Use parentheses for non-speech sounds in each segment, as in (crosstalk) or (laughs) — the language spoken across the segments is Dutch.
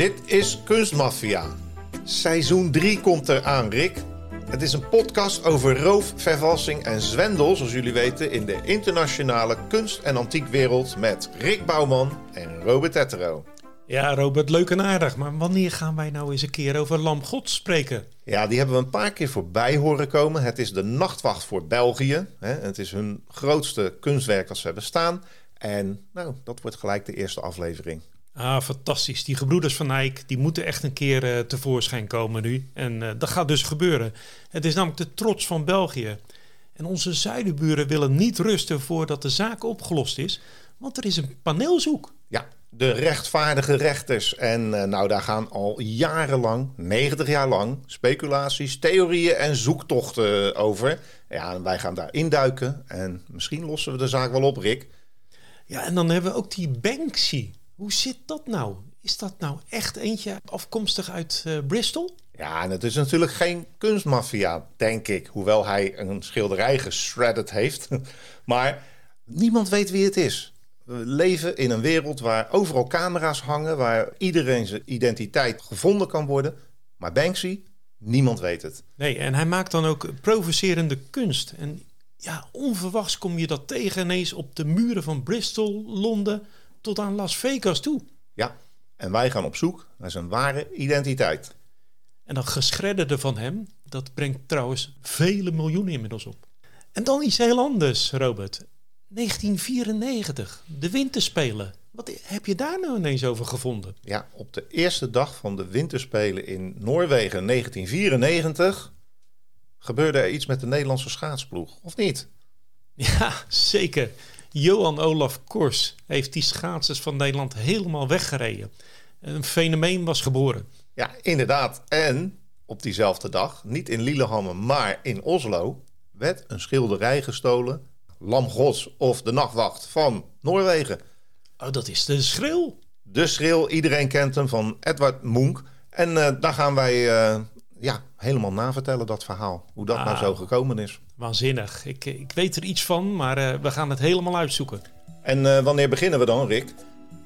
Dit is Kunstmafia. Seizoen 3 komt eraan, Rick. Het is een podcast over roof, vervalsing en zwendel, zoals jullie weten, in de internationale kunst- en antiekwereld met Rick Bouwman en Robert Tettero. Ja, Robert, leuk en aardig. Maar wanneer gaan wij nou eens een keer over Lam God spreken? Ja, die hebben we een paar keer voorbij horen komen. Het is de Nachtwacht voor België. Hè? Het is hun grootste kunstwerk dat ze hebben staan. En nou, dat wordt gelijk de eerste aflevering. Ah, fantastisch. Die gebroeders van Eyck, die moeten echt een keer uh, tevoorschijn komen nu. En uh, dat gaat dus gebeuren. Het is namelijk de trots van België. En onze zuidenburen willen niet rusten voordat de zaak opgelost is. Want er is een paneelzoek. Ja, de rechtvaardige rechters. En uh, nou, daar gaan al jarenlang, 90 jaar lang, speculaties, theorieën en zoektochten over. Ja, en wij gaan daar induiken. En misschien lossen we de zaak wel op, Rick. Ja, en dan hebben we ook die Banksy. Hoe zit dat nou? Is dat nou echt eentje afkomstig uit uh, Bristol? Ja, en het is natuurlijk geen kunstmafia, denk ik. Hoewel hij een schilderij geschredderd heeft. (laughs) maar niemand weet wie het is. We leven in een wereld waar overal camera's hangen, waar iedereen zijn identiteit gevonden kan worden. Maar Banksy, niemand weet het. Nee, en hij maakt dan ook provocerende kunst. En ja, onverwachts kom je dat tegen ineens op de muren van Bristol, Londen tot aan Las Vegas toe. Ja, en wij gaan op zoek naar zijn ware identiteit. En dat geschredderde van hem, dat brengt trouwens vele miljoenen inmiddels op. En dan iets heel anders, Robert. 1994, de winterspelen. Wat heb je daar nou ineens over gevonden? Ja, op de eerste dag van de winterspelen in Noorwegen 1994 gebeurde er iets met de Nederlandse schaatsploeg, of niet? Ja, zeker. Johan Olaf Kors heeft die schaatsers van Nederland helemaal weggereden. Een fenomeen was geboren. Ja, inderdaad. En op diezelfde dag, niet in Lillehammer, maar in Oslo, werd een schilderij gestolen. Lam Gods of de Nachtwacht van Noorwegen. Oh, dat is de schreeuw. De schreeuw, iedereen kent hem van Edward Munch. En uh, daar gaan wij uh, ja, helemaal navertellen, dat verhaal. Hoe dat ah, nou zo gekomen is. Waanzinnig. Ik, ik weet er iets van, maar uh, we gaan het helemaal uitzoeken. En wanneer beginnen we dan, Rick?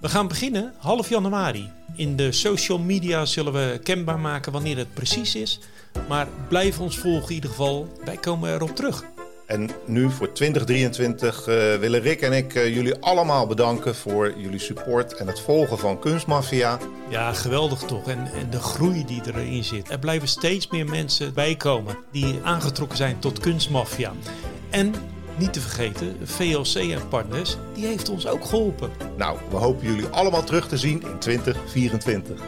We gaan beginnen half januari. In de social media zullen we kenbaar maken wanneer het precies is. Maar blijf ons volgen in ieder geval. Wij komen erop terug. En nu voor 2023 uh, willen Rick en ik uh, jullie allemaal bedanken voor jullie support en het volgen van Kunstmafia. Ja, geweldig toch. En, en de groei die erin zit. Er blijven steeds meer mensen bijkomen die aangetrokken zijn tot Kunstmafia. En niet te vergeten, VLC en Partners, die heeft ons ook geholpen. Nou, we hopen jullie allemaal terug te zien in 2024.